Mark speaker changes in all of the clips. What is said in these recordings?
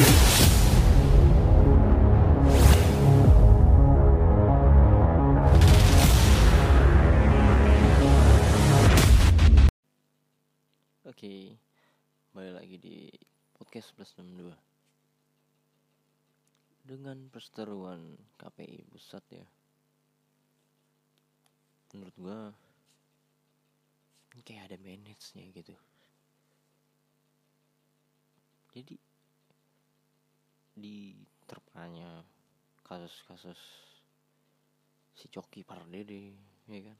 Speaker 1: Oke, balik lagi di podcast plus 62 Dengan perseteruan KPI pusat ya. Menurut gua Kayak ada manage-nya gitu. Jadi Di terpanya Kasus-kasus Si Coki Pardede Ya kan?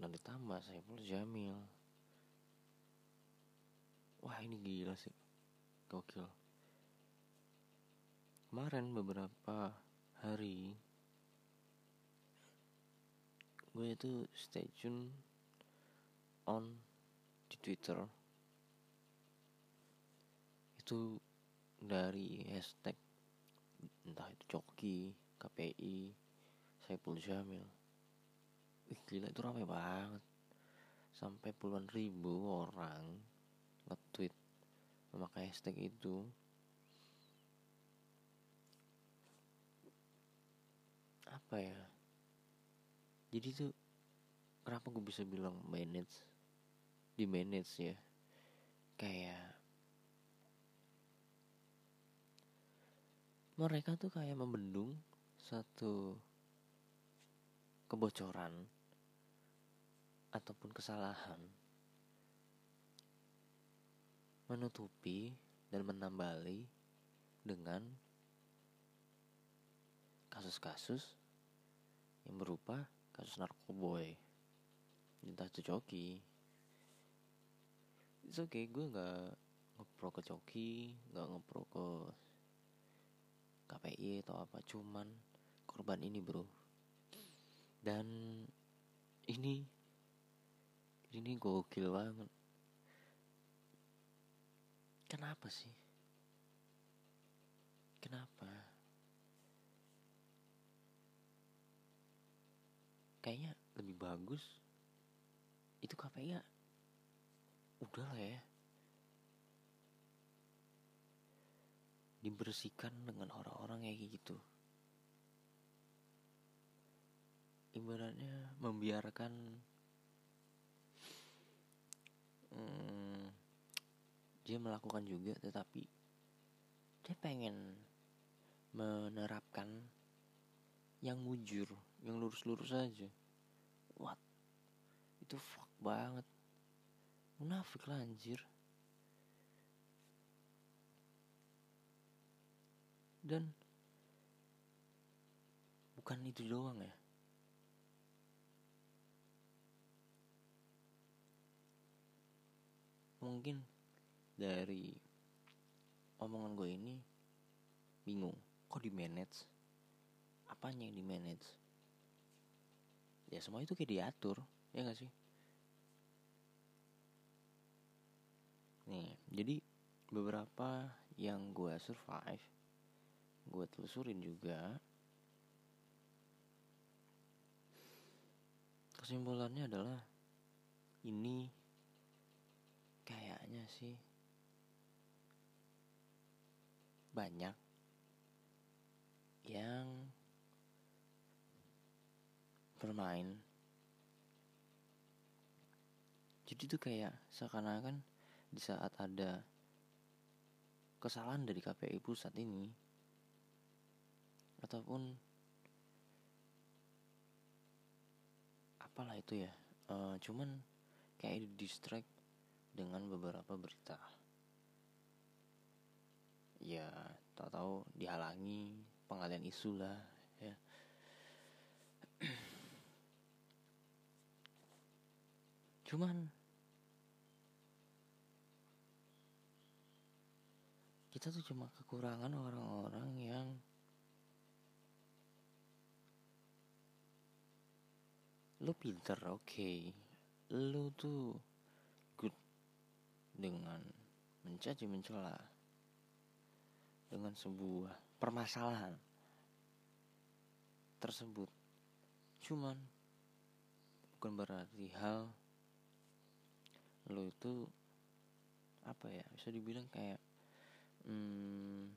Speaker 1: Dan ditambah Saiful Jamil. Wah ini gila sih. Gokil. Kemarin beberapa hari gue itu stay tune on di Twitter itu dari hashtag entah itu Coki, KPI, Saiful Jamil. Wih gila itu ramai banget. Sampai puluhan ribu orang Nge-tweet Memakai hashtag itu. Apa ya? Jadi tuh Kenapa gue bisa bilang manage? Di manage ya Kayak Mereka tuh kayak membendung Satu Kebocoran ataupun kesalahan menutupi dan menambali dengan kasus-kasus yang berupa kasus narkoboy. Entah itu coki. It's okay gue nggak ngepro ke coki nggak ngepro ke KPI atau apa cuman korban ini bro. Dan ini ini gokil banget. Kenapa sih? Kenapa? Kayaknya lebih bagus itu KPI ya. Udah lah ya dibersihkan dengan orang-orang kayak gitu. Ibaratnya membiarkan hmm, dia melakukan juga tetapi dia pengen menerapkan yang mujur yang lurus-lurus aja. What? Itu fuck banget. Munafik lah anjir dan bukan itu doang ya. Mungkin dari omongan gue ini bingung kok di manage? Apanya yang di manage? Ya semua itu kayak diatur ya gak sih? Nih jadi beberapa yang gue survive gue telusurin juga. Kesimpulannya adalah ini kayaknya sih banyak yang bermain. Jadi tuh kayak seakan-akan di saat ada kesalahan dari KPI pusat ini ataupun apalah itu ya uh, cuman kayak di distract dengan beberapa berita. Ya, tak tahu dihalangi pengalian isu lah, ya. Cuman kita tuh cuma kekurangan orang-orang yang lu pinter oke okay. lu tuh dengan mencaci mencela dengan sebuah permasalahan tersebut cuman bukan berarti hal lo itu apa ya bisa dibilang kayak hmm,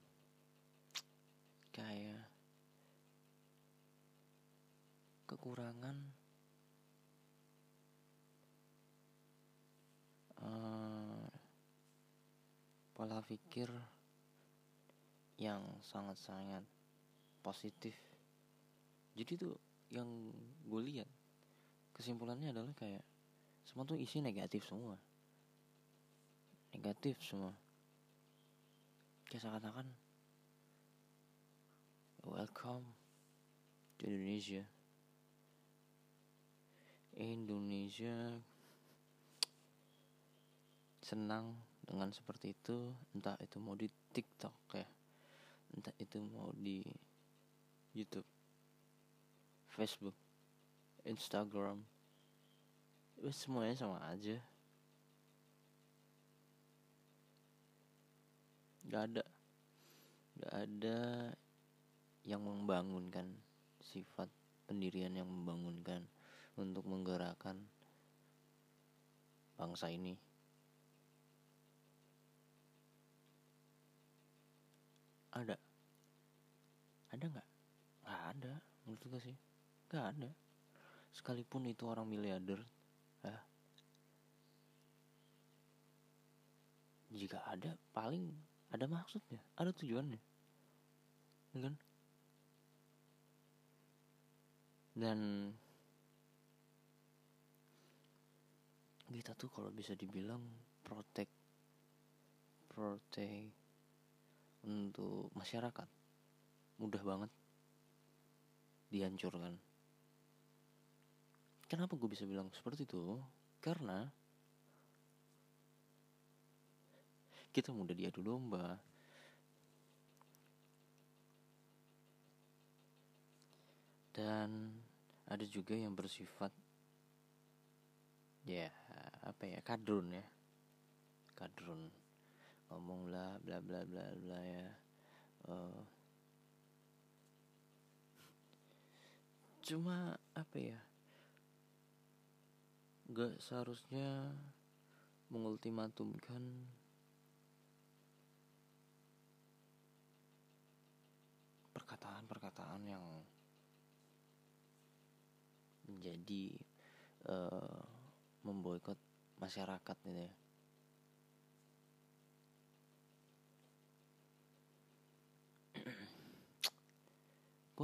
Speaker 1: kayak kekurangan uh, pola pikir yang sangat-sangat positif. Jadi tuh yang gue lihat kesimpulannya adalah kayak semua tuh isi negatif semua. Negatif semua. Kayak seakan-akan welcome to Indonesia. Indonesia senang dengan seperti itu entah itu mau di TikTok ya entah itu mau di YouTube Facebook Instagram ya semuanya sama aja gak ada gak ada yang membangunkan sifat pendirian yang membangunkan untuk menggerakkan bangsa ini. Ada? Ada nggak? Nggak ada, menurut gue sih. Nggak ada. Sekalipun itu orang miliarder, ya. Jika ada, paling ada maksudnya, ada tujuannya, ya kan? Dan kita tuh kalau bisa dibilang protek protek untuk masyarakat. Mudah banget dihancurkan. Kenapa gue bisa bilang seperti itu? Karena kita mudah diadu domba dan ada juga yang bersifat ya apa ya kadrun ya. Kadrun ngomong bla bla bla bla bla ya. Uh, cuma apa ya? Gak seharusnya mengultimatumkan perkataan-perkataan yang menjadi uh, memboikot masyarakat gitu ya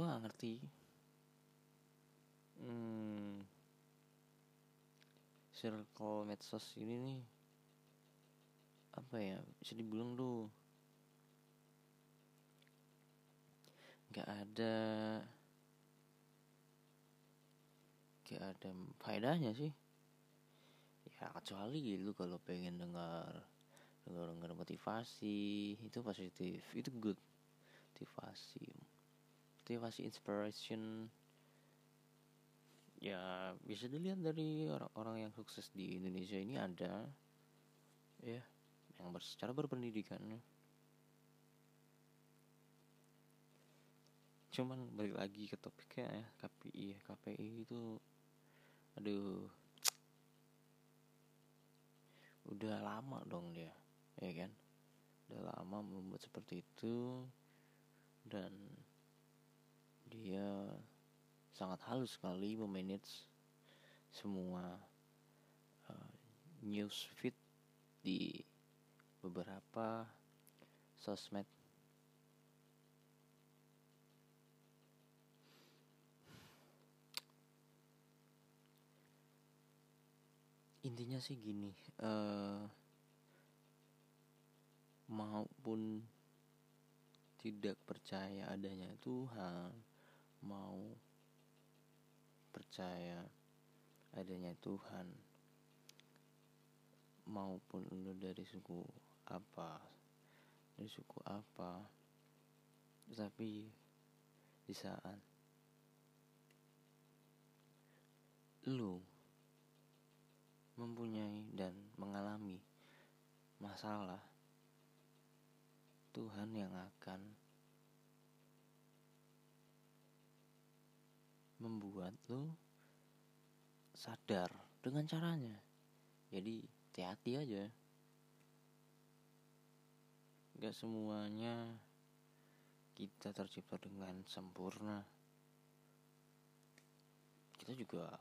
Speaker 1: gue gak ngerti. Hmm, circle medsos ini nih apa ya bisa dibilang tuh nggak ada gak ada faedahnya sih. Ya kecuali lu kalau pengen dengar dengar dengar motivasi itu positif itu good. Motivasi motivasi inspiration. Ya bisa dilihat dari orang-orang yang sukses di Indonesia ini ada ya yang secara berpendidikan. Cuman balik lagi ke topiknya ya KPI ya KPI itu aduh udah lama dong dia ya kan? Udah lama membuat seperti itu dan dia sangat halus sekali memanage semua uh, news feed di beberapa sosmed. Intinya sih gini uh, maupun tidak percaya adanya Tuhan mau percaya adanya Tuhan maupun lu dari suku apa dari suku apa tapi di saat lu mempunyai dan mengalami masalah, Tuhan yang akan membuat lo sadar dengan caranya. Jadi hati-hati aja. gak semuanya kita tercipta dengan sempurna kita juga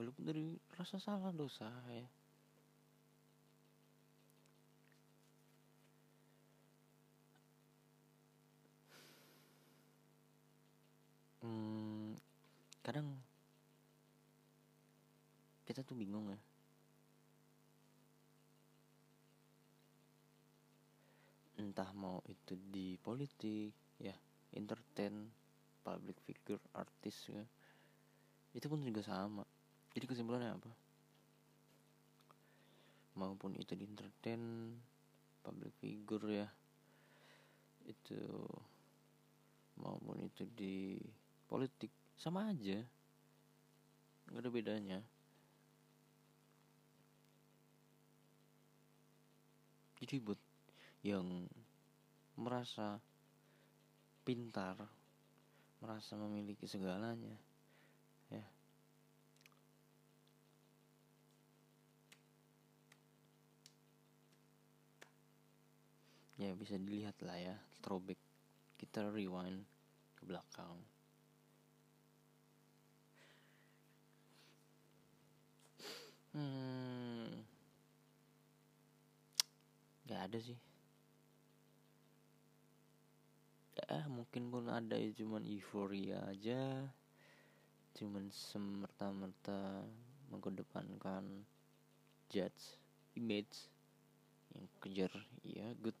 Speaker 1: luput dari rasa salah dosa ya hmm, kadang kita tuh bingung ya. Entah mau itu di politik ya entertain public figure artis ya. Itu pun juga sama. Jadi kesimpulannya apa? Maupun itu di entertain public figure ya. Itu maupun itu di politik sama aja nggak ada bedanya jadi buat yang merasa pintar, merasa memiliki segalanya, ya. Ya bisa dilihat lah ya, throwback. Kita rewind ke belakang. Ada sih. Ya mungkin pun ada ya cuman euforia aja. Cuman semerta-merta mengedepankan judge image yang kejar. Ya good.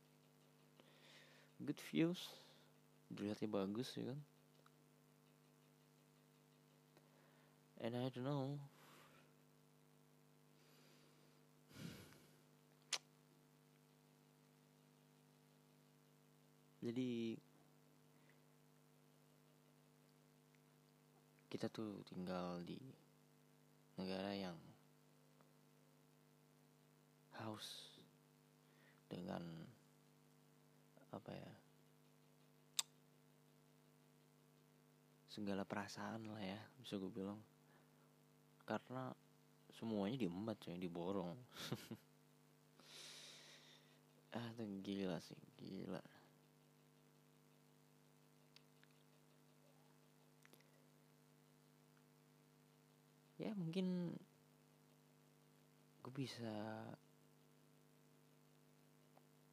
Speaker 1: Good views. Dilihatnya bagus ya kan. And I don't know jadi kita tuh tinggal di negara yang haus dengan apa ya segala perasaan lah ya bisa gue bilang. Karena semuanya diembat coy diborong. Ah itu gila sih gila ya mungkin gue bisa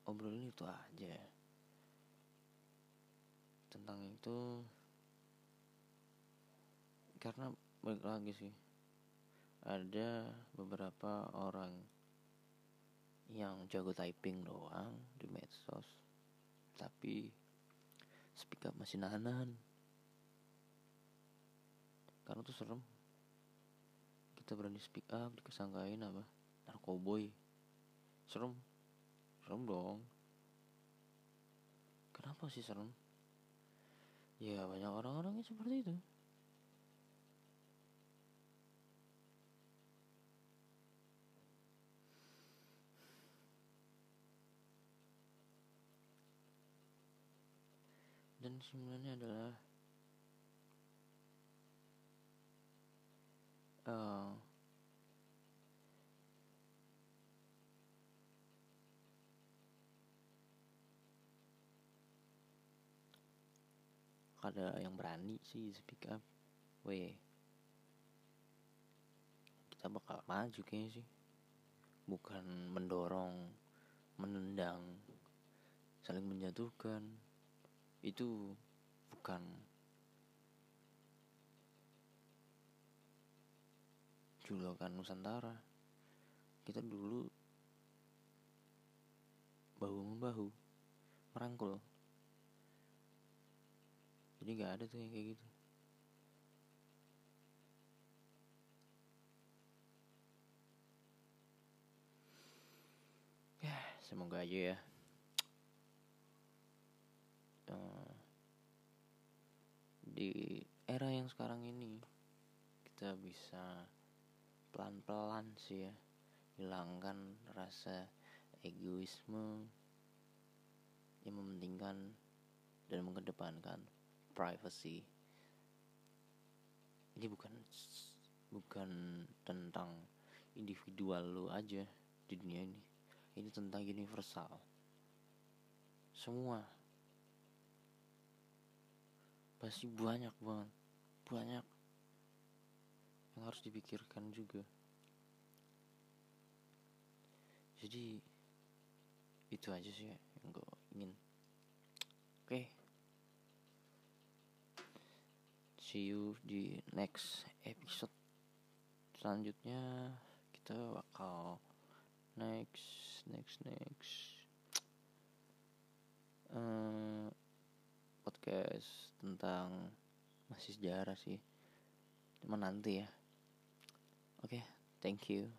Speaker 1: obrolin itu aja tentang itu karena balik lagi sih ada beberapa orang yang jago typing doang di medsos tapi speak up masih nahan karena tuh serem kita berani speak up dikesangkain apa? Narkoboy. Serem. Serem dong. Kenapa sih serem? Ya banyak orang-orangnya seperti itu. Dan sebenarnya adalah uh, ada yang berani sih speak up. Weh. Kita bakal maju kayaknya sih. Bukan mendorong menendang saling menjatuhkan. Itu bukan julukan Nusantara. Kita dulu bahu membahu merangkul. Jadi nggak ada tuh yang kayak gitu. Ya semoga aja ya. Uh, di era yang sekarang ini kita bisa pelan-pelan sih ya. Hilangkan rasa egoisme yang mementingkan dan mengedepankan privacy. Ini bukan bukan tentang individual lo aja di dunia ini. Ini tentang universal. Semua. Pasti banyak banget. Banyak yang harus dipikirkan juga. Jadi itu aja sih yang gue ingin. Oke. Okay. see you di next episode selanjutnya. Kita bakal next next next. Uh, podcast tentang masih sejarah sih. Cuma nanti ya okay, thank you